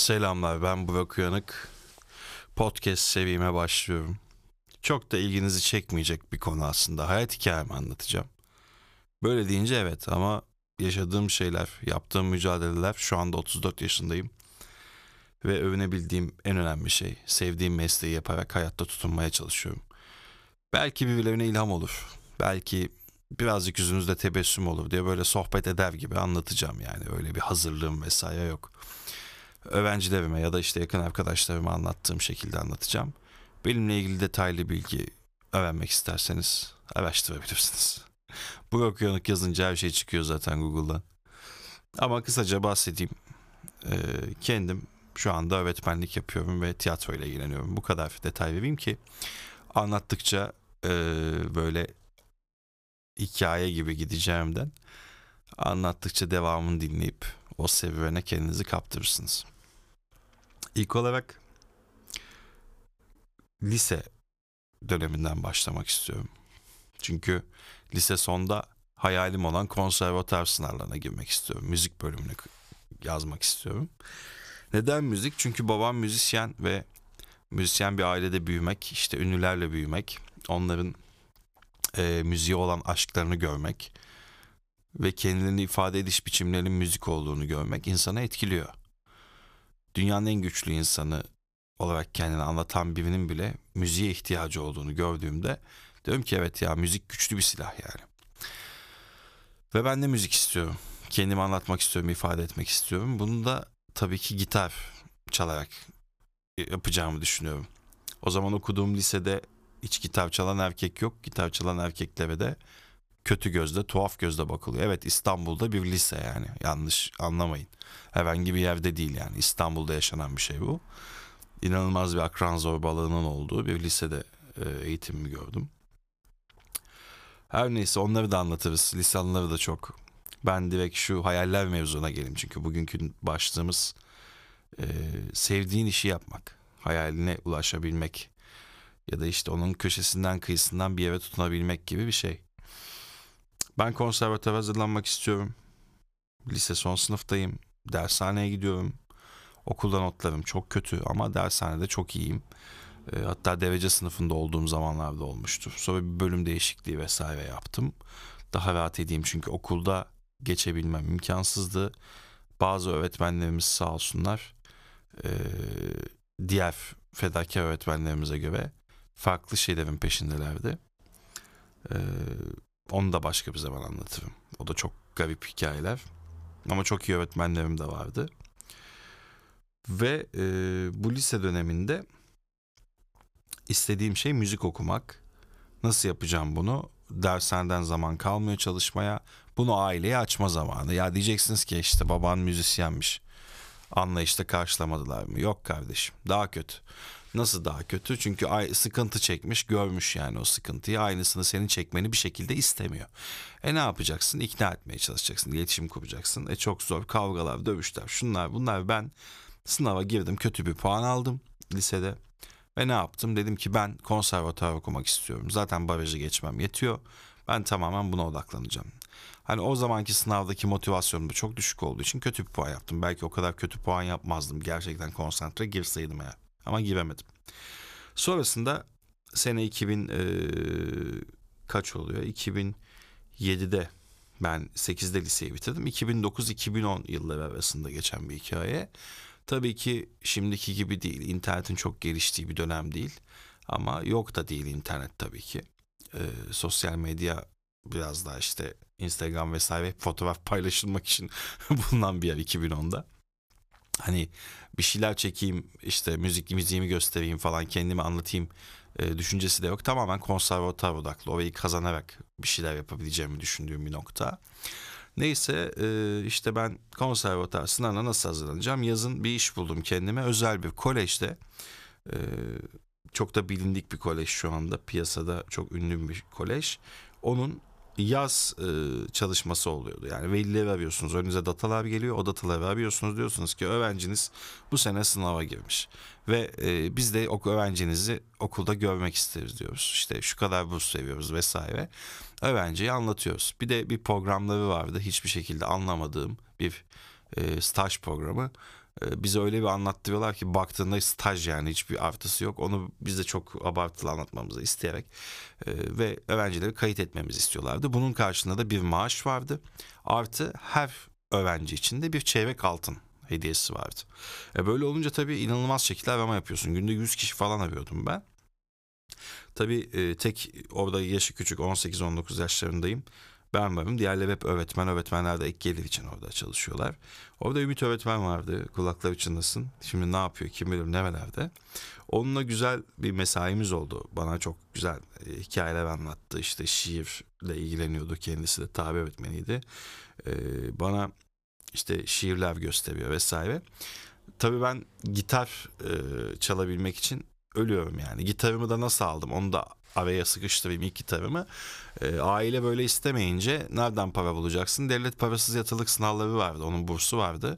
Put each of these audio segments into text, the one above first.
Selamlar ben Burak Uyanık. Podcast seviyeme başlıyorum. Çok da ilginizi çekmeyecek bir konu aslında. Hayat hikayemi anlatacağım. Böyle deyince evet ama yaşadığım şeyler, yaptığım mücadeleler şu anda 34 yaşındayım. Ve övünebildiğim en önemli şey sevdiğim mesleği yaparak hayatta tutunmaya çalışıyorum. Belki birilerine ilham olur. Belki birazcık yüzünüzde tebessüm olur diye böyle sohbet eder gibi anlatacağım yani. Öyle bir hazırlığım vesaire yok öğrencilerime ya da işte yakın arkadaşlarıma anlattığım şekilde anlatacağım. Benimle ilgili detaylı bilgi öğrenmek isterseniz araştırabilirsiniz. Bu okuyanık yazınca her şey çıkıyor zaten Google'dan. Ama kısaca bahsedeyim. Ee, kendim şu anda öğretmenlik yapıyorum ve tiyatro ile ilgileniyorum. Bu kadar detay vereyim ki anlattıkça e, böyle hikaye gibi gideceğimden anlattıkça devamını dinleyip o serüvene kendinizi kaptırırsınız. İlk olarak lise döneminden başlamak istiyorum. Çünkü lise sonda hayalim olan konservatuar sınavlarına girmek istiyorum. Müzik bölümüne yazmak istiyorum. Neden müzik? Çünkü babam müzisyen ve müzisyen bir ailede büyümek, işte ünlülerle büyümek, onların e, müziğe olan aşklarını görmek ve kendilerini ifade ediş biçimlerinin müzik olduğunu görmek insana etkiliyor. Dünyanın en güçlü insanı olarak kendini anlatan birinin bile müziğe ihtiyacı olduğunu gördüğümde diyorum ki evet ya müzik güçlü bir silah yani. Ve ben de müzik istiyorum. Kendimi anlatmak istiyorum, ifade etmek istiyorum. Bunu da tabii ki gitar çalarak yapacağımı düşünüyorum. O zaman okuduğum lisede hiç gitar çalan erkek yok. Gitar çalan erkeklere de kötü gözle, tuhaf gözle bakılıyor. Evet İstanbul'da bir lise yani. Yanlış anlamayın. Herhangi bir yerde değil yani. İstanbul'da yaşanan bir şey bu. İnanılmaz bir akran zorbalığının olduğu bir lisede e, eğitimimi gördüm. Her neyse onları da anlatırız. Lisanları da çok. Ben direkt şu hayaller mevzuna geleyim. Çünkü bugünkü başlığımız e, sevdiğin işi yapmak. Hayaline ulaşabilmek. Ya da işte onun köşesinden kıyısından bir yere tutunabilmek gibi bir şey. Ben konservatuara hazırlanmak istiyorum. Lise son sınıftayım. Dershaneye gidiyorum. Okulda notlarım çok kötü ama dershanede çok iyiyim. E, hatta derece sınıfında olduğum zamanlarda olmuştur. Sonra bir bölüm değişikliği vesaire yaptım. Daha rahat edeyim çünkü okulda geçebilmem imkansızdı. Bazı öğretmenlerimiz sağ olsunlar e, diğer fedakar öğretmenlerimize göre farklı şeylerin peşindelerdi. E, onu da başka bir zaman anlatırım. O da çok garip hikayeler. Ama çok iyi öğretmenlerim de vardı. Ve e, bu lise döneminde istediğim şey müzik okumak. Nasıl yapacağım bunu? Dershaneden zaman kalmıyor çalışmaya. Bunu aileye açma zamanı. Ya diyeceksiniz ki işte baban müzisyenmiş. Anlayışta karşılamadılar mı? Yok kardeşim. Daha kötü. Nasıl daha kötü? Çünkü sıkıntı çekmiş, görmüş yani o sıkıntıyı. Aynısını senin çekmeni bir şekilde istemiyor. E ne yapacaksın? İkna etmeye çalışacaksın, iletişim kuracaksın. E çok zor kavgalar, dövüşler, şunlar bunlar. Ben sınava girdim, kötü bir puan aldım lisede. Ve ne yaptım? Dedim ki ben konservatuar okumak istiyorum. Zaten barajı geçmem yetiyor. Ben tamamen buna odaklanacağım. Hani o zamanki sınavdaki motivasyonum da çok düşük olduğu için kötü bir puan yaptım. Belki o kadar kötü puan yapmazdım gerçekten konsantre girseydim eğer. Ama giremedim. Sonrasında sene 2000 e, kaç oluyor? 2007'de ben 8'de liseyi bitirdim. 2009-2010 yılları arasında geçen bir hikaye. Tabii ki şimdiki gibi değil. İnternetin çok geliştiği bir dönem değil. Ama yok da değil internet tabii ki. Ee, sosyal medya biraz daha işte Instagram vesaire fotoğraf paylaşılmak için bulunan bir yer 2010'da hani bir şeyler çekeyim işte müzik müziğimi göstereyim falan kendimi anlatayım e, düşüncesi de yok. Tamamen konservatuar odaklı. Orayı kazanarak bir şeyler yapabileceğimi düşündüğüm bir nokta. Neyse e, işte ben konservatuar sınavına nasıl hazırlanacağım? Yazın bir iş buldum kendime. Özel bir kolejde. E, çok da bilindik bir kolej şu anda. Piyasada çok ünlü bir kolej. Onun yaz e, çalışması oluyordu. Yani velileri arıyorsunuz. Önünüze datalar geliyor. O dataları arıyorsunuz. Diyorsunuz ki öğrenciniz bu sene sınava girmiş. Ve e, biz de o öğrencinizi okulda görmek isteriz diyoruz. İşte şu kadar burs seviyoruz vesaire. Öğrenciyi anlatıyoruz. Bir de bir programları vardı. Hiçbir şekilde anlamadığım bir e, staj programı. E, bize öyle bir anlattırıyorlar ki baktığında staj yani hiçbir artısı yok. Onu biz de çok abartılı anlatmamızı isteyerek e, ve öğrencileri kayıt etmemizi istiyorlardı. Bunun karşılığında da bir maaş vardı. Artı her öğrenci için de bir çeyrek altın hediyesi vardı. E böyle olunca tabii inanılmaz şekilde arama yapıyorsun. Günde 100 kişi falan arıyordum ben. Tabii e, tek orada yaşı küçük 18-19 yaşlarındayım. Ben varım. Diğerleri hep öğretmen. Öğretmenler de ek gelir için orada çalışıyorlar. Orada Ümit öğretmen vardı. Kulakları çınlasın. Şimdi ne yapıyor kim bilir nerelerde. Onunla güzel bir mesaimiz oldu. Bana çok güzel e, hikayeler anlattı. İşte şiirle ilgileniyordu. Kendisi de tabi öğretmeniydi. E, bana işte şiirler gösteriyor vesaire. Tabii ben gitar e, çalabilmek için ölüyorum yani. Gitarımı da nasıl aldım onu da araya sıkıştırayım ilk gitarımı. E, aile böyle istemeyince nereden para bulacaksın? Devlet parasız yatılık sınavları vardı. Onun bursu vardı.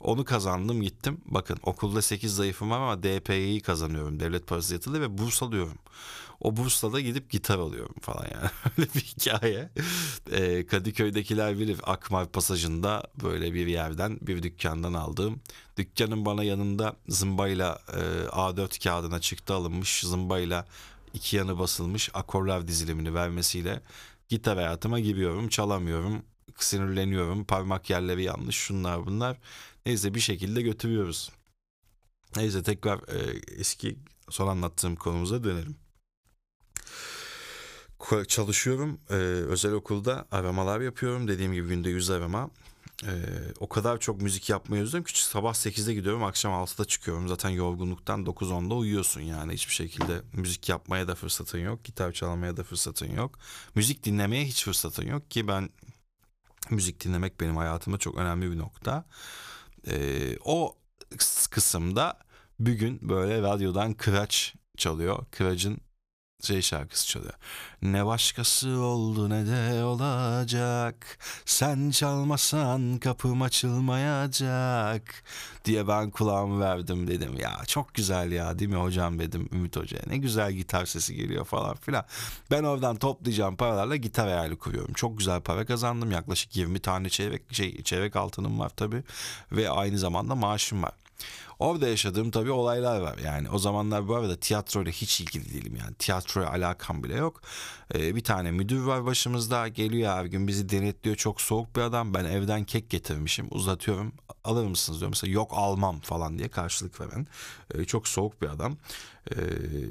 Onu kazandım gittim. Bakın okulda 8 zayıfım var ama DPY'yi kazanıyorum. Devlet parası yatılı ve burs alıyorum. O bursla da gidip gitar alıyorum falan yani. Öyle bir hikaye. Ee, Kadıköy'dekiler bilir Akmar pasajında böyle bir yerden bir dükkandan aldığım. Dükkanın bana yanında zımbayla e, A4 kağıdına çıktı alınmış. Zımbayla iki yanı basılmış akorlar dizilimini vermesiyle gitar hayatıma giriyorum. Çalamıyorum. Sinirleniyorum. Parmak yerleri yanlış. Şunlar bunlar. Neyse bir şekilde götürüyoruz. Neyse tekrar e, eski son anlattığım konumuza dönelim çalışıyorum. Ee, özel okulda aramalar yapıyorum. Dediğim gibi günde 100 arama. Ee, o kadar çok müzik yapmayı özledim ki sabah 8'de gidiyorum akşam 6'da çıkıyorum. Zaten yorgunluktan 9-10'da uyuyorsun yani hiçbir şekilde müzik yapmaya da fırsatın yok. Gitar çalmaya da fırsatın yok. Müzik dinlemeye hiç fırsatın yok ki ben müzik dinlemek benim hayatımda çok önemli bir nokta. Ee, o kısımda bir gün böyle radyodan kıraç çalıyor. Kıraç'ın şey şarkısı çalıyor. Ne başkası oldu ne de olacak. Sen çalmasan kapım açılmayacak. Diye ben kulağımı verdim dedim. Ya çok güzel ya değil mi hocam dedim Ümit Hoca'ya. Ne güzel gitar sesi geliyor falan filan. Ben oradan toplayacağım paralarla gitar hayali kuruyorum. Çok güzel para kazandım. Yaklaşık 20 tane çeyrek, şey, çeyrek altınım var tabii. Ve aynı zamanda maaşım var. Orada yaşadığım tabii olaylar var. Yani o zamanlar bu arada tiyatroyla hiç ilgili değilim yani. Tiyatroya alakam bile yok. Ee, bir tane müdür var başımızda. Geliyor her gün bizi denetliyor. Çok soğuk bir adam. Ben evden kek getirmişim. Uzatıyorum. Alır mısınız diyor. Mesela yok almam falan diye karşılık veren. Ee, çok soğuk bir adam. Ee,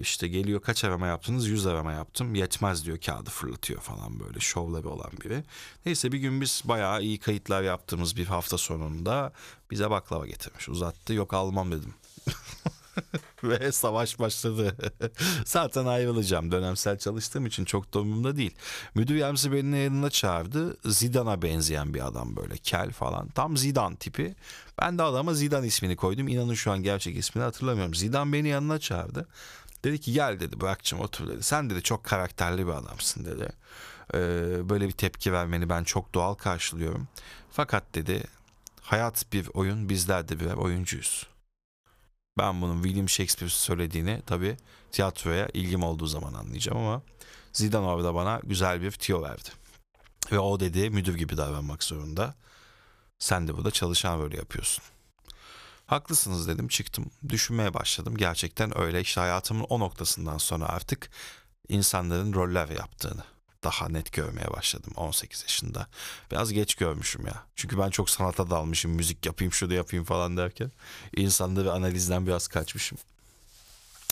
işte geliyor kaç arama yaptınız? Yüz arama yaptım. Yetmez diyor kağıdı fırlatıyor falan böyle şovları olan biri. Neyse bir gün biz bayağı iyi kayıtlar yaptığımız bir hafta sonunda bize baklava getirmiş. Uzattı. Yok almam dedim. Ve savaş başladı. Zaten ayrılacağım. Dönemsel çalıştığım için çok da umurumda değil. Müdür yardımcısı beni yanına çağırdı. Zidane'a benzeyen bir adam böyle. Kel falan. Tam Zidane tipi. Ben de adama Zidane ismini koydum. İnanın şu an gerçek ismini hatırlamıyorum. Zidane beni yanına çağırdı. Dedi ki gel dedi bırakacağım otur dedi. Sen dedi çok karakterli bir adamsın dedi. Ee, böyle bir tepki vermeni ben çok doğal karşılıyorum. Fakat dedi hayat bir oyun bizler de birer oyuncuyuz. Ben bunun William Shakespeare söylediğini tabii tiyatroya ilgim olduğu zaman anlayacağım ama Zidane orada bana güzel bir tiyo verdi. Ve o dedi müdür gibi davranmak zorunda. Sen de burada çalışan böyle yapıyorsun. Haklısınız dedim çıktım. Düşünmeye başladım. Gerçekten öyle işte hayatımın o noktasından sonra artık insanların roller yaptığını daha net görmeye başladım 18 yaşında. Biraz geç görmüşüm ya. Çünkü ben çok sanata dalmışım. Müzik yapayım, şunu yapayım falan derken. insanları analizden biraz kaçmışım.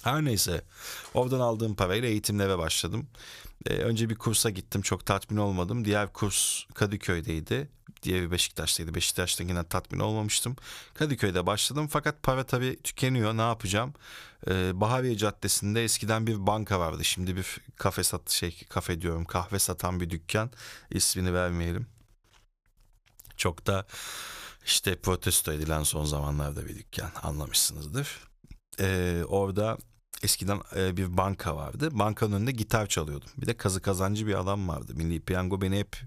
Her neyse oradan aldığım parayla eğitimlere başladım. Ee, önce bir kursa gittim çok tatmin olmadım. Diğer kurs Kadıköy'deydi. Diğeri Beşiktaş'taydı. Beşiktaş'ta yine tatmin olmamıştım. Kadıköy'de başladım fakat para tabii tükeniyor. Ne yapacağım? Ee, Bahariye Caddesi'nde eskiden bir banka vardı. Şimdi bir kafe sat şey kafe diyorum kahve satan bir dükkan. İsmini vermeyelim. Çok da işte protesto edilen son zamanlarda bir dükkan anlamışsınızdır. Ee, orada eskiden e, bir banka vardı. Bankanın önünde gitar çalıyordum. Bir de kazı kazancı bir adam vardı. Milli Piyango beni hep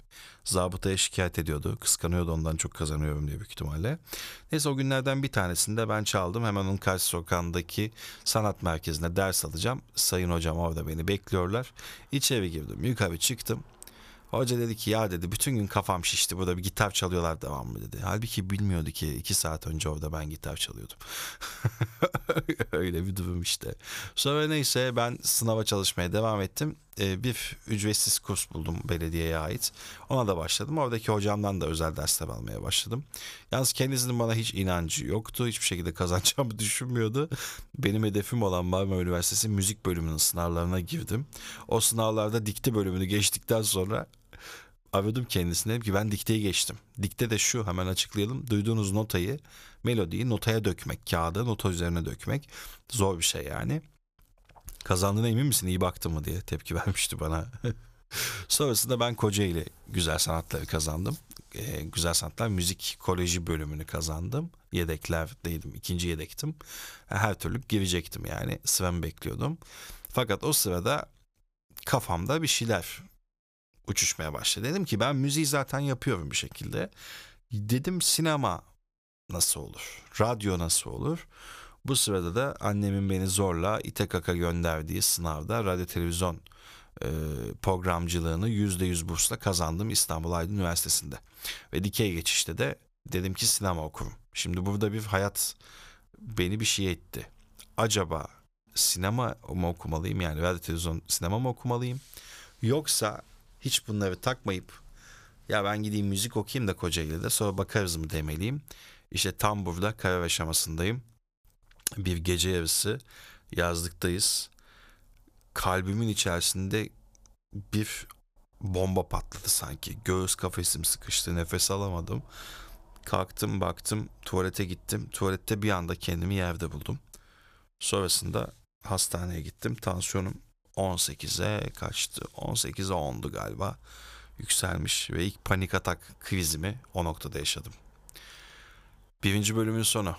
zabıtaya şikayet ediyordu. Kıskanıyordu ondan çok kazanıyorum diye büyük ihtimalle. Neyse o günlerden bir tanesinde ben çaldım. Hemen onun karşı sokağındaki sanat merkezine ders alacağım. Sayın hocam orada beni bekliyorlar. İçeri girdim. Yukarı çıktım. Hoca dedi ki ya dedi bütün gün kafam şişti burada bir gitar çalıyorlar devamlı dedi. Halbuki bilmiyordu ki iki saat önce orada ben gitar çalıyordum. Öyle bir durum işte. Sonra neyse ben sınava çalışmaya devam ettim. Ee, bir ücretsiz kurs buldum belediyeye ait. Ona da başladım. Oradaki hocamdan da özel dersler almaya başladım. Yalnız kendisinin bana hiç inancı yoktu. Hiçbir şekilde kazanacağımı düşünmüyordu. Benim hedefim olan Marmara Üniversitesi müzik bölümünün sınavlarına girdim. O sınavlarda dikte bölümünü geçtikten sonra aradım kendisine dedim ki ben dikteyi geçtim. Dikte de şu hemen açıklayalım. Duyduğunuz notayı, melodiyi notaya dökmek, kağıda nota üzerine dökmek zor bir şey yani. Kazandığına emin misin iyi baktın mı diye tepki vermişti bana. Sonrasında ben Kocaeli Güzel Sanatları kazandım. Ee, Güzel Sanatlar Müzik Koleji bölümünü kazandım. Yedeklerdeydim. ikinci yedektim. Her türlü girecektim yani. Sıramı bekliyordum. Fakat o sırada kafamda bir şeyler uçuşmaya başladı. Dedim ki ben müziği zaten yapıyorum bir şekilde. Dedim sinema nasıl olur? Radyo nasıl olur? Bu sırada da annemin beni zorla ite kaka gönderdiği sınavda radyo televizyon e, programcılığını %100 bursla kazandım İstanbul Aydın Üniversitesi'nde. Ve dikey geçişte de dedim ki sinema okurum. Şimdi burada bir hayat beni bir şey etti. Acaba sinema mı okumalıyım yani radyo televizyon sinema mı okumalıyım? Yoksa hiç bunları takmayıp ya ben gideyim müzik okuyayım da Kocaeli'de sonra bakarız mı demeliyim. İşte tam burada karar aşamasındayım. Bir gece yarısı yazlıktayız. Kalbimin içerisinde bir bomba patladı sanki. Göğüs kafesim sıkıştı, nefes alamadım. Kalktım, baktım, tuvalete gittim. Tuvalette bir anda kendimi yerde buldum. Sonrasında hastaneye gittim. Tansiyonum 18'e kaçtı? 18'e 10'du galiba. Yükselmiş ve ilk panik atak krizimi o noktada yaşadım. Birinci bölümün sonu.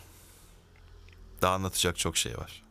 Daha anlatacak çok şey var.